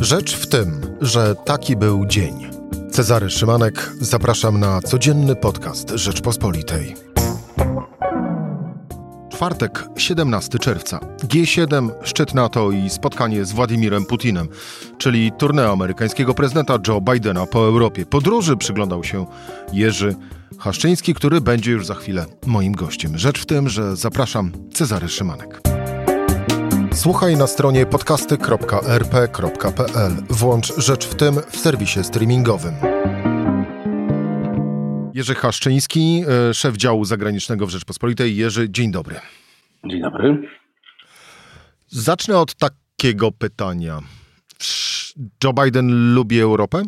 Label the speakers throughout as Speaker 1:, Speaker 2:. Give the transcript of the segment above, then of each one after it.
Speaker 1: Rzecz w tym, że taki był dzień. Cezary Szymanek, zapraszam na codzienny podcast Rzeczpospolitej. Czwartek, 17 czerwca. G7, szczyt NATO i spotkanie z Władimirem Putinem, czyli tournée amerykańskiego prezydenta Joe Bidena po Europie. Podróży przyglądał się Jerzy Haszczyński, który będzie już za chwilę moim gościem. Rzecz w tym, że zapraszam Cezary Szymanek. Słuchaj na stronie podcasty.rp.pl. Włącz Rzecz w tym w serwisie streamingowym. Jerzy Haszczyński, e, szef działu zagranicznego w Rzeczpospolitej. Jerzy, dzień dobry.
Speaker 2: Dzień dobry.
Speaker 1: Zacznę od takiego pytania. Joe Biden lubi Europę?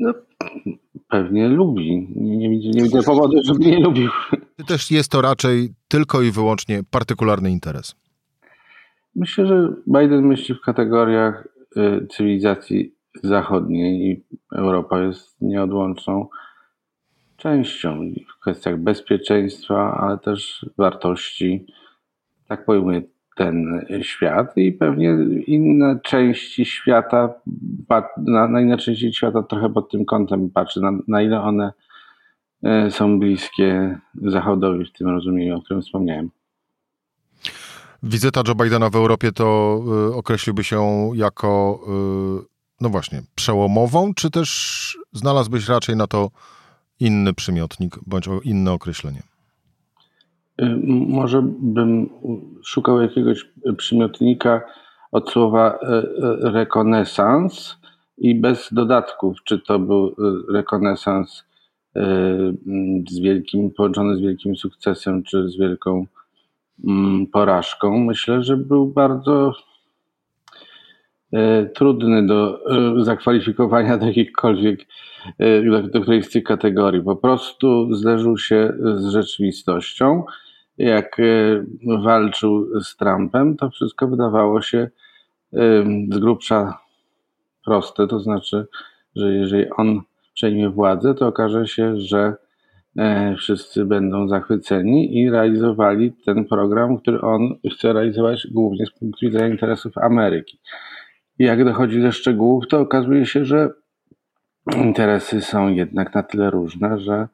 Speaker 2: No, pewnie lubi. Nie, widzę, nie widzę powodu, żeby nie lubił.
Speaker 1: Czy też jest to raczej tylko i wyłącznie partykularny interes?
Speaker 2: Myślę, że Biden myśli w kategoriach y, cywilizacji zachodniej i Europa jest nieodłączną częścią w kwestiach bezpieczeństwa, ale też wartości. Tak pojmuję ten świat i pewnie inne części świata, na, na inne części świata trochę pod tym kątem patrzy, na, na ile one e, są bliskie Zachodowi w tym rozumieniu, o którym wspomniałem.
Speaker 1: Wizyta Joe Bidena w Europie to y, określiłby się jako, y, no właśnie, przełomową, czy też znalazłbyś raczej na to inny przymiotnik bądź inne określenie?
Speaker 2: Y, może bym szukał jakiegoś przymiotnika od słowa y, y, rekonesans i bez dodatków, czy to był rekonesans z wielkim, połączony z wielkim sukcesem, czy z wielką mm, porażką. Myślę, że był bardzo trudny do zakwalifikowania do jakichkolwiek, do, do którejś z tych kategorii. Po prostu zderzył się z rzeczywistością. Jak walczył z Trumpem, to wszystko wydawało się z grubsza proste. To znaczy, że jeżeli on przejmie władzę, to okaże się, że wszyscy będą zachwyceni i realizowali ten program, który on chce realizować głównie z punktu widzenia interesów Ameryki. Jak dochodzi do szczegółów, to okazuje się, że interesy są jednak na tyle różne, że,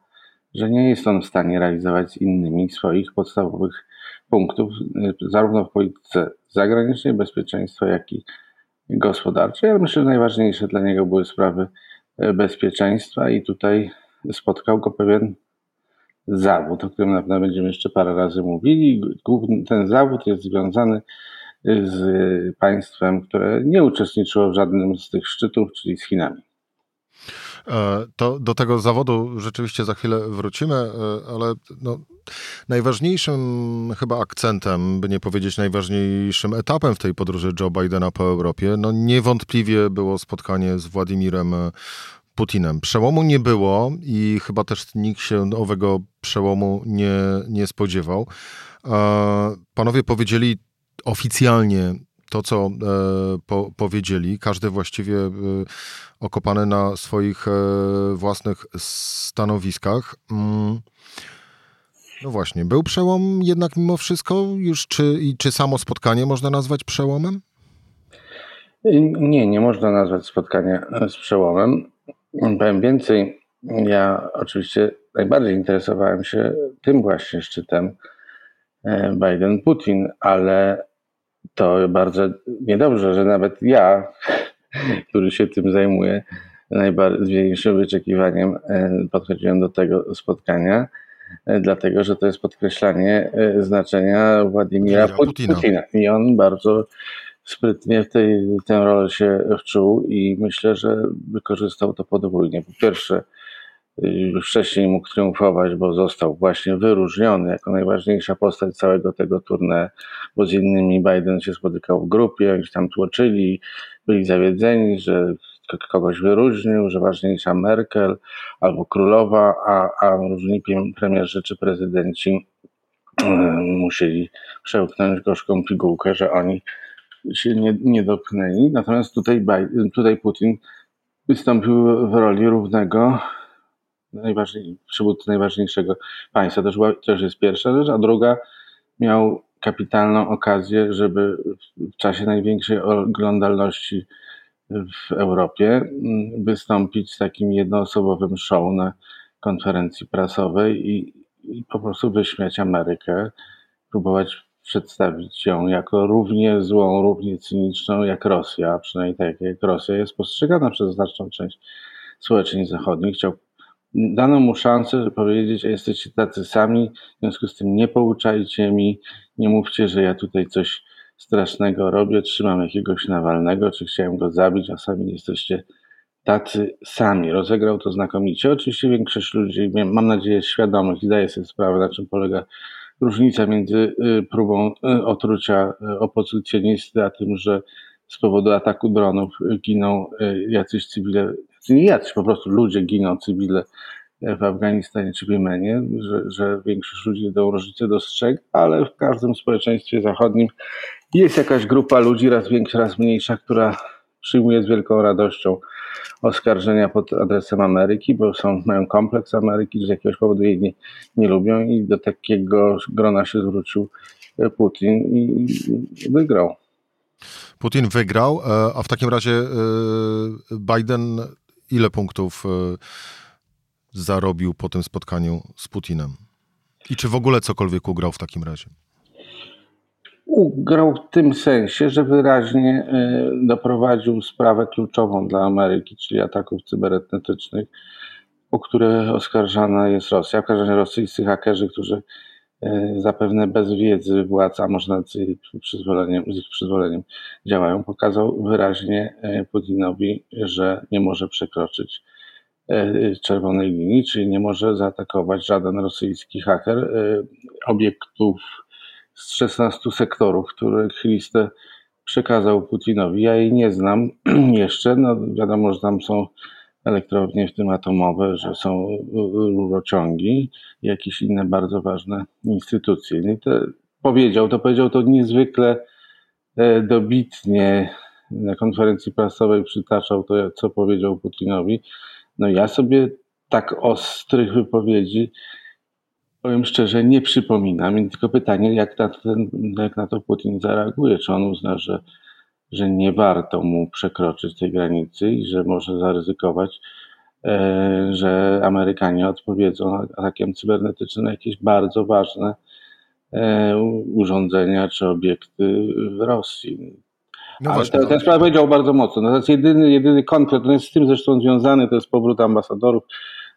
Speaker 2: że nie jest on w stanie realizować z innymi swoich podstawowych punktów, zarówno w polityce zagranicznej, bezpieczeństwa, jak i gospodarczej. Ale myślę, że najważniejsze dla niego były sprawy bezpieczeństwa i tutaj spotkał go pewien zawód, o którym na pewno będziemy jeszcze parę razy mówili. Ten zawód jest związany z państwem, które nie uczestniczyło w żadnym z tych szczytów, czyli z Chinami.
Speaker 1: E, to do tego zawodu rzeczywiście za chwilę wrócimy, e, ale no, najważniejszym chyba akcentem, by nie powiedzieć najważniejszym etapem w tej podróży Joe Bidena po Europie, no niewątpliwie było spotkanie z Władimirem Putinem. Przełomu nie było i chyba też nikt się owego przełomu nie, nie spodziewał. E, panowie powiedzieli oficjalnie to, co e, po, powiedzieli, każdy właściwie e, okopany na swoich e, własnych stanowiskach. Mm. No właśnie, był przełom jednak mimo wszystko już, czy, i czy samo spotkanie można nazwać przełomem?
Speaker 2: Nie, nie można nazwać spotkania z przełomem. Powiem więcej, ja oczywiście najbardziej interesowałem się tym właśnie szczytem Biden-Putin, ale to bardzo niedobrze, że nawet ja, który się tym zajmuję, z większym wyczekiwaniem e, podchodziłem do tego spotkania, e, dlatego że to jest podkreślanie e, znaczenia Władimira Putina. Putina. I on bardzo sprytnie w tej, tę rolę się wczuł i myślę, że wykorzystał to podwójnie. Po pierwsze, już wcześniej mógł triumfować, bo został właśnie wyróżniony jako najważniejsza postać całego tego turnieju, bo z innymi Biden się spotykał w grupie, oni tam tłoczyli, byli zawiedzeni, że kogoś wyróżnił, że ważniejsza Merkel albo królowa, a, a różni premierzy czy prezydenci yy, musieli przełknąć gorzką pigułkę, że oni się nie, nie dopchnęli. Natomiast tutaj, Biden, tutaj Putin wystąpił w roli równego najważniej, przywódcy najważniejszego państwa. To też jest pierwsza rzecz, a druga miał kapitalną okazję, żeby w czasie największej oglądalności w Europie mm, wystąpić z takim jednoosobowym show na konferencji prasowej i, i po prostu wyśmiać Amerykę, próbować przedstawić ją jako równie złą, równie cyniczną jak Rosja, przynajmniej tak jak Rosja jest postrzegana przez znaczną część społeczeństw zachodnich. Chciał dano mu szansę, żeby powiedzieć, że jesteście tacy sami, w związku z tym nie pouczajcie mi, nie mówcie, że ja tutaj coś strasznego robię, trzymam jakiegoś Nawalnego, czy chciałem go zabić, a sami jesteście tacy sami. Rozegrał to znakomicie. Oczywiście większość ludzi, mam nadzieję, świadomych i zdaje sobie sprawę, na czym polega różnica między y, próbą y, otrucia y, opozycjonisty, a tym, że z powodu ataku dronów giną jacyś cywile, nie jacyś, po prostu ludzie giną, cywile w Afganistanie czy w Jemenie, że, że większość ludzi tę różnicę dostrzega, ale w każdym społeczeństwie zachodnim jest jakaś grupa ludzi, raz większa, raz mniejsza, która przyjmuje z wielką radością oskarżenia pod adresem Ameryki, bo są, mają kompleks Ameryki, że z jakiegoś powodu jej nie, nie lubią i do takiego grona się zwrócił Putin i wygrał.
Speaker 1: Putin wygrał, e, a w takim razie e, Biden ile punktów e, zarobił po tym spotkaniu z Putinem? I czy w ogóle cokolwiek ugrał w takim razie?
Speaker 2: Ugrał w tym sensie, że wyraźnie e, doprowadził sprawę kluczową dla Ameryki, czyli ataków cybernetycznych, o które oskarżana jest Rosja. Razie rosyjscy hakerzy, którzy zapewne bez wiedzy władz, a może nawet z ich przyzwoleniem, z ich przyzwoleniem działają, pokazał wyraźnie e, Putinowi, że nie może przekroczyć czerwonej linii, czyli nie może zaatakować żaden rosyjski haker obiektów z 16 sektorów, których listę przekazał Putinowi. Ja jej nie znam jeszcze. No, wiadomo, że tam są elektrownie, w tym atomowe, że są rurociągi i jakieś inne bardzo ważne instytucje. No I to powiedział, to powiedział to niezwykle e, dobitnie na konferencji prasowej przytaczał to, co powiedział Putinowi. No ja sobie tak ostrych wypowiedzi powiem szczerze, nie przypominam. Tylko pytanie, jak na, ten, jak na to Putin zareaguje? Czy on uzna, że, że nie warto mu przekroczyć tej granicy i że może zaryzykować, e, że Amerykanie odpowiedzą atakiem cybernetycznym na jakieś bardzo ważne e, urządzenia czy obiekty w Rosji. No Ale właśnie, ten, sprawa powiedział bardzo mocno. Natomiast jedyny, jedyny konflikt, to jest z tym zresztą związany, to jest powrót ambasadorów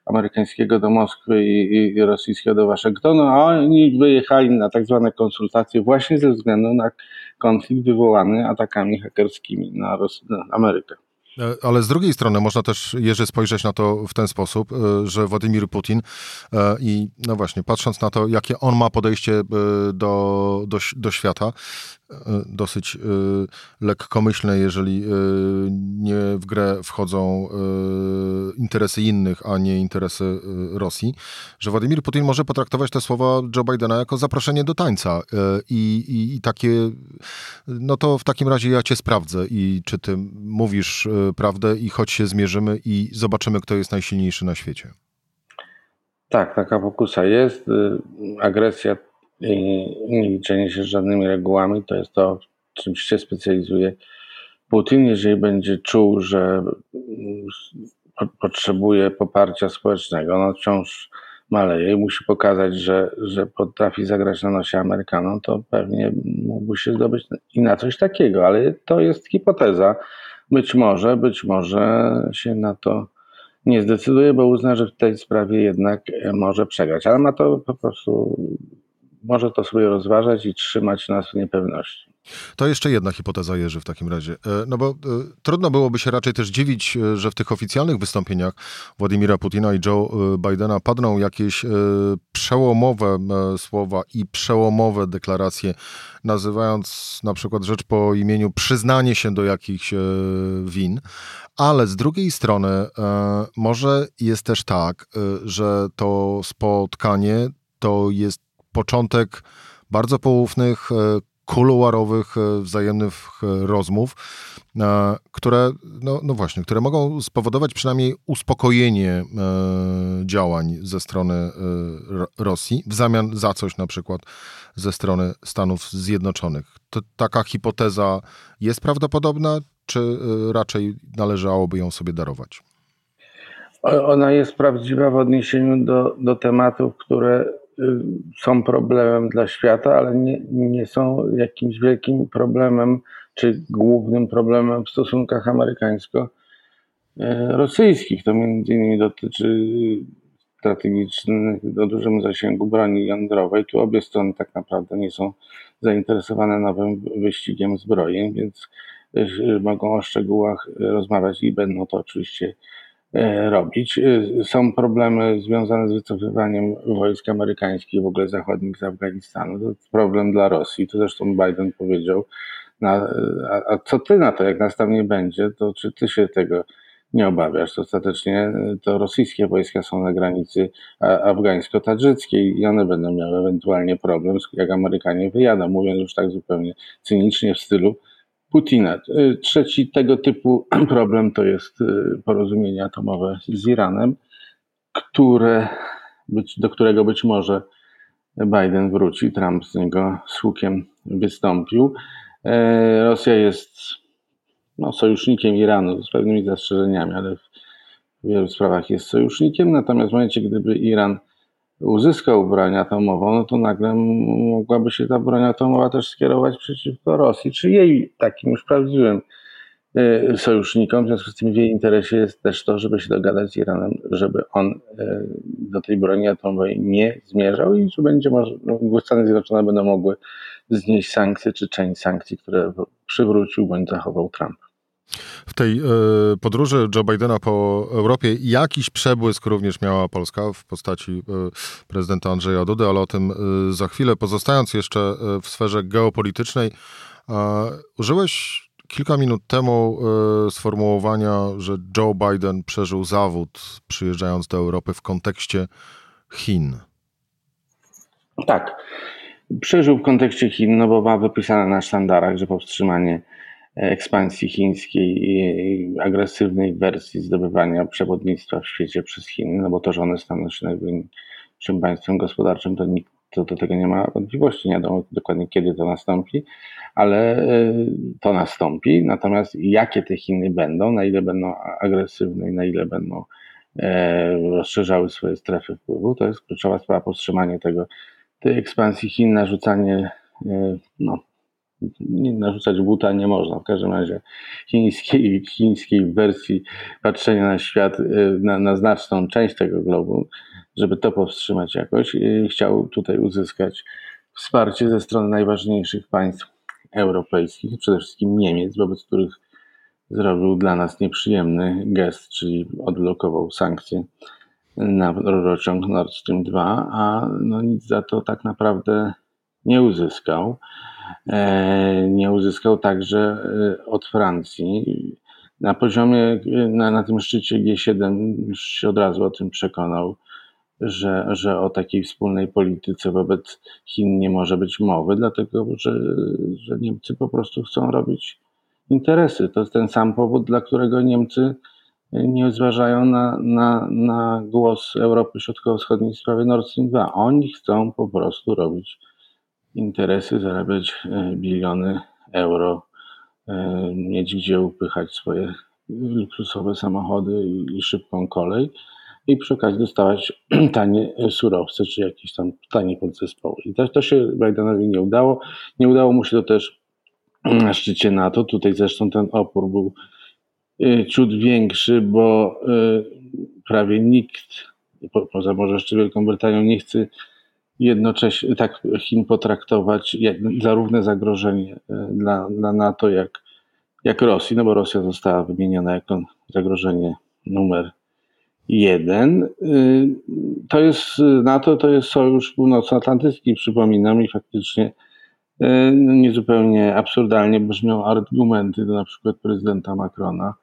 Speaker 2: amerykańskiego do Moskwy i, i rosyjskiego do Waszyngtonu, a oni wyjechali na tak zwane konsultacje właśnie ze względu na konflikt wywołany atakami hakerskimi na, Ros- na Amerykę.
Speaker 1: E, ale z drugiej strony można też, Jerzy, spojrzeć na to w ten sposób, e, że Władimir Putin e, i no właśnie, patrząc na to, jakie on ma podejście do, do, do świata, dosyć lekkomyślne, jeżeli nie w grę wchodzą interesy innych, a nie interesy Rosji, że Władimir Putin może potraktować te słowa Joe Bidena jako zaproszenie do tańca i, i, i takie, no to w takim razie ja cię sprawdzę i czy ty mówisz prawdę i choć się zmierzymy i zobaczymy, kto jest najsilniejszy na świecie.
Speaker 2: Tak, taka pokusa jest. Y, agresja nie liczenie się z żadnymi regułami to jest to, czym się specjalizuje Putin. Jeżeli będzie czuł, że potrzebuje poparcia społecznego, no wciąż maleje i musi pokazać, że, że potrafi zagrać na nosie Amerykanom, to pewnie mógłby się zdobyć i na coś takiego, ale to jest hipoteza. Być może, być może się na to nie zdecyduje, bo uzna, że w tej sprawie jednak e, może przegrać, ale ma to po prostu, może to sobie rozważać i trzymać nas w niepewności.
Speaker 1: To jeszcze jedna hipoteza, Jerzy, w takim razie. E, no bo e, trudno byłoby się raczej też dziwić, e, że w tych oficjalnych wystąpieniach Władimira Putina i Joe Bidena padną jakieś przełomowe słowa i przełomowe deklaracje, nazywając na przykład rzecz po imieniu przyznanie się do jakichś win. Ale z drugiej strony, może jest też tak, że to spotkanie to jest początek bardzo poufnych kuluarowych, wzajemnych rozmów, które, no, no właśnie, które mogą spowodować przynajmniej uspokojenie działań ze strony Rosji w zamian za coś na przykład ze strony Stanów Zjednoczonych. To, taka hipoteza jest prawdopodobna, czy raczej należałoby ją sobie darować?
Speaker 2: Ona jest prawdziwa w odniesieniu do, do tematów, które są problemem dla świata, ale nie, nie są jakimś wielkim problemem czy głównym problemem w stosunkach amerykańsko-rosyjskich. To między innymi dotyczy strategicznych o dużym zasięgu broni jądrowej. Tu obie strony tak naprawdę nie są zainteresowane nowym wyścigiem zbrojeń, więc y, mogą o szczegółach rozmawiać i będą to oczywiście robić. E, są problemy związane z wycofywaniem wojsk amerykańskich, w ogóle zachodnich z Afganistanu. To jest problem dla Rosji. To zresztą Biden powiedział. Na, a, a, co ty na to, jak nas tam nie będzie, to czy ty się tego nie obawiasz? To ostatecznie e, to rosyjskie wojska są na granicy afgańsko-tadżyckiej i one będą miały ewentualnie problem, jak Amerykanie wyjadą, mówiąc już tak zupełnie cynicznie w stylu Putina. Y, trzeci tego typu problem to jest y, porozumienie atomowe z Iranem, które, do którego być może Biden wróci. Trump z niego z hukiem wystąpił. E, Rosja jest no, sojusznikiem Iranu z pewnymi zastrzeżeniami, ale w wielu sprawach jest sojusznikiem. Natomiast w momencie, gdyby Iran uzyskał broń atomową, no to nagle mogłaby się ta broń atomowa też skierować przeciwko Rosji, czy jej takim już prawdziwym e, sojusznikom. W związku z tym w jej interesie jest też to, żeby się dogadać z Iranem, żeby on e, do tej broni atomowej nie zmierzał i że będzie może, no, Stany Zjednoczone będą mogły znieść sankcje czy część sankcji, które przywrócił bądź zachował Trump.
Speaker 1: W tej e, podróży Joe Bidena po Europie jakiś przebłysk również miała Polska w postaci e, prezydenta Andrzeja Dudy, ale o tym e, za chwilę. Pozostając jeszcze w sferze geopolitycznej, użyłeś kilka minut temu sformułowania, że Joe Biden przeżył zawód przyjeżdżając do Europy w kontekście Chin.
Speaker 2: Tak. Przeżył w kontekście Chin, no bo ma wypisane na sztandarach, że powstrzymanie ekspansji chińskiej i agresywnej wersji zdobywania przewodnictwa w świecie przez Chiny, no bo to, że one staną się największym państwem gospodarczym, to nikt to do tego nie ma wątpliwości. Nie wiadomo dokładnie kiedy to nastąpi, ale e, to nastąpi. Natomiast jakie te Chiny będą, na ile będą agresywne i na ile będą e, rozszerzały swoje strefy wpływu, to jest kluczowa sprawa powstrzymanie tego, tej ekspansji Chin, narzucanie e, no, narzucać buta nie można. W każdym razie chińskiej, chińskiej wersji patrzenia na świat, y, na, na znaczną część tego globu, żeby to powstrzymać jakoś, y, chciał tutaj uzyskać wsparcie ze strony najważniejszych państw europejskich, przede wszystkim Niemiec, wobec których zrobił dla nas nieprzyjemny gest, czyli odblokował sankcje na rurociąg Nord Stream 2, a no nic za to tak naprawdę nie uzyskał. E, nie uzyskał także e, od Francji. Na poziomie, na, na tym szczycie G7 już się od razu o tym przekonał, że, że o takiej wspólnej polityce wobec Chin nie może być mowy, dlatego że, że Niemcy po prostu chcą robić interesy. To jest ten sam powód, dla którego Niemcy nie zważają na, na, na głos Europy Środkowo-Wschodniej w sprawie Nord Stream 2. Oni chcą po prostu robić interesy, zarabiać e, biliony euro, e, mieć gdzie upychać swoje luksusowe samochody i, szybką kolej i przy okazji dostawać tanie surowce, czy jakieś tam tanie podzespoły. I to, to się Bidenowi nie udało. Nie udało mu się to też na szczycie NATO. Tutaj zresztą ten opór był e, ciut większy, bo prawie nikt, poza może jeszcze Wielką Brytanią, nie chce jednocześnie tak Chin potraktować jak zarówno zagrożenie e, dla, dla NATO, jak, jak Rosji, no bo Rosja została wymieniona jako zagrożenie numer jeden. E, to jest NATO, to jest Sojusz Północnoatlantycki, przypominam, i faktycznie e, no, niezupełnie absurdalnie brzmią argumenty do na przykład prezydenta Macrona,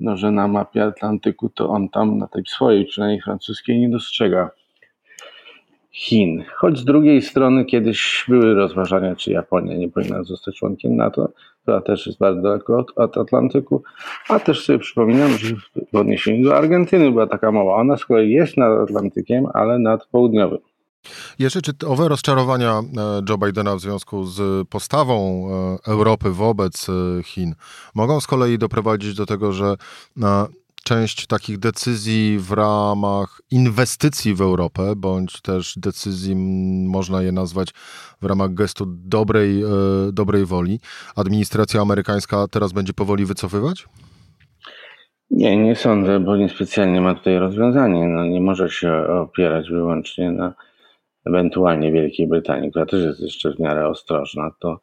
Speaker 2: no, że na mapie Atlantyku to on tam na tej swojej, przynajmniej francuskiej, nie dostrzega Chin. Choć z drugiej strony kiedyś były rozważania, czy Japonia nie powinna zostać członkiem NATO, która też jest bardzo daleko od, od Atlantyku, a też sobie przypominam, że w odniesieniu do Argentyny była taka mowa. Ona z kolei jest nad Atlantykiem, ale nad południowym.
Speaker 1: Jerzy, czy owe rozczarowania e, Joe Bidena w związku z postawą e, Europy wobec e, Chin mogą z kolei doprowadzić do tego, że część takich decyzji w ramach inwestycji w Europę, bądź też decyzji, można je nazwać w ramach gestu dobrej, dobrej woli, administracja amerykańska teraz będzie powoli wycofywać?
Speaker 2: Nie, nie sądzę, bo niespecjalnie ma tutaj rozwiązanie. No, nie może się opierać wyłącznie na ewentualnie Wielkiej Brytanii, która też jest jeszcze w miarę ostrożna, to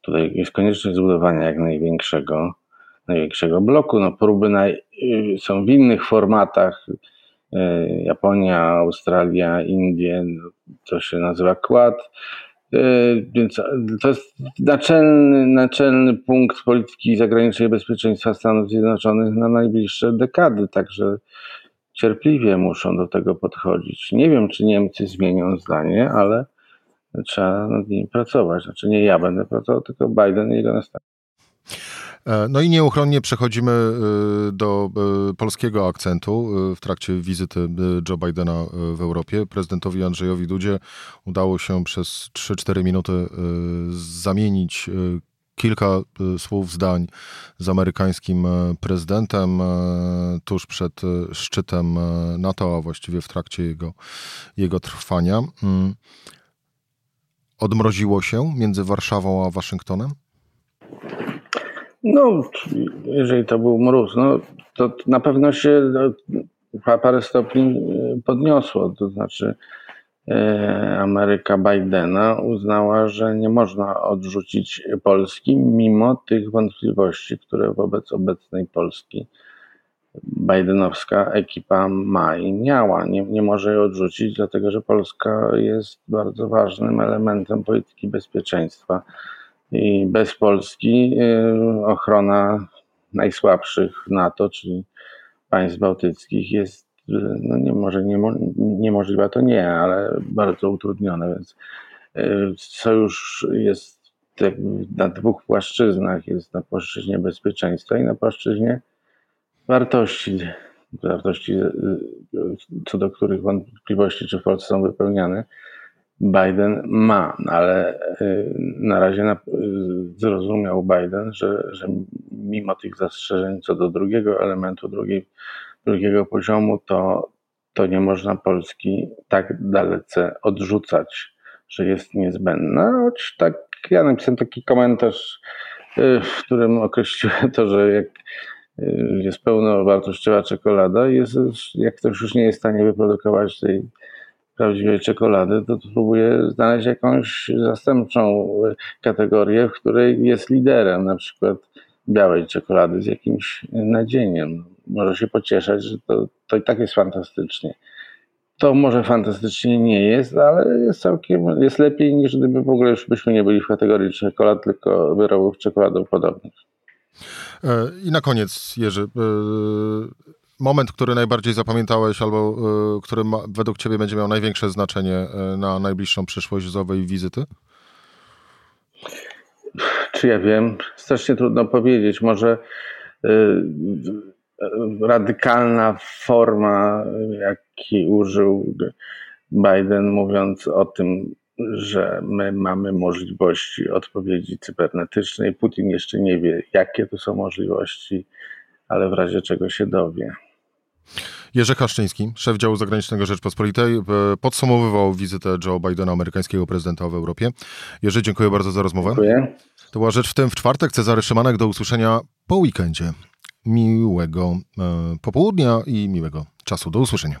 Speaker 2: tutaj jest konieczność zbudowania jak największego, największego bloku. No, próby naj, y, są w innych formatach. Y, Japonia, Australia, Indie, no, to się nazywa Quad. Y, więc to jest naczelny, naczelny punkt polityki zagranicznej bezpieczeństwa Stanów Zjednoczonych na najbliższe dekady. Także cierpliwie muszą do tego podchodzić. Nie wiem, czy Niemcy zmienią zdanie, ale trzeba nad nimi pracować. Znaczy nie ja będę pracował, tylko Biden i jego następcy.
Speaker 1: E, no i nieuchronnie przechodzimy e, do e, polskiego akcentu w trakcie wizyty Joe Bidena w Europie. Prezydentowi Andrzejowi Dudzie udało się przez 3-4 minuty zamienić kilka słów, zdań z amerykańskim prezydentem tuż przed szczytem NATO, a właściwie w trakcie jego, jego trwania. Mm. Odmroziło się między Warszawą a Waszyngtonem?
Speaker 2: No, jeżeli to był mróz, no, to na pewno się no, parę stopni podniosło. To znaczy, E, Ameryka Bidena uznała, że nie można odrzucić Polski mimo tych wątpliwości, które wobec obecnej Polski Bidenowska ekipa ma i miała. Nie, nie może jej odrzucić, dlatego że Polska jest bardzo ważnym elementem polityki bezpieczeństwa. I bez Polski e, ochrona najsłabszych NATO, czyli państw bałtyckich, jest no nie, może nie, niemożliwe to nie, ale bardzo utrudnione, więc e, sojusz jest na dwóch płaszczyznach, jest na płaszczyźnie bezpieczeństwa i na płaszczyźnie wartości, wartości co do których wątpliwości, czy w Polsce są wypełniane, Biden ma, ale e, na razie zrozumiał Biden, że, że mimo tych zastrzeżeń co do drugiego elementu, drugiej drugiego poziomu, to, to nie można Polski tak dalece odrzucać, że jest niezbędna. Choć tak, ja napisałem taki komentarz, y, w którym określiłem to, że jak y, jest pełnowartościowa czekolada, jest, jak ktoś już nie jest w stanie wyprodukować tej prawdziwej czekolady, to próbuje znaleźć jakąś zastępczą kategorię, w której jest liderem, na przykład białej czekolady z jakimś nadzieniem może się pocieszać, że to, to i tak jest fantastycznie. To może fantastycznie nie jest, ale jest całkiem, jest lepiej niż gdyby w ogóle już byśmy nie byli w kategorii czekolad, tylko wyrobów podobnych.
Speaker 1: E, I na koniec, Jerzy, e, moment, który najbardziej zapamiętałeś, albo e, który ma, według Ciebie będzie miał największe znaczenie na najbliższą przyszłość z owej wizyty?
Speaker 2: Czy ja wiem? Strasznie trudno powiedzieć. Może radykalna forma, jaki użył Biden, mówiąc o tym, że my mamy możliwości odpowiedzi cybernetycznej. Putin jeszcze nie wie, jakie to są możliwości, ale w razie czego się dowie.
Speaker 1: Jerzy Haszczyński, szef działu zagranicznego Rzeczpospolitej, e, podsumowywał wizytę Joe Bidena, amerykańskiego prezydenta w Europie. Jerzy, dziękuję bardzo za rozmowę.
Speaker 2: Dziękuję.
Speaker 1: To była rzecz w tym w czwartek. Cezary Szymanek, do usłyszenia po weekendzie miłego e, popołudnia i miłego czasu. Do usłyszenia.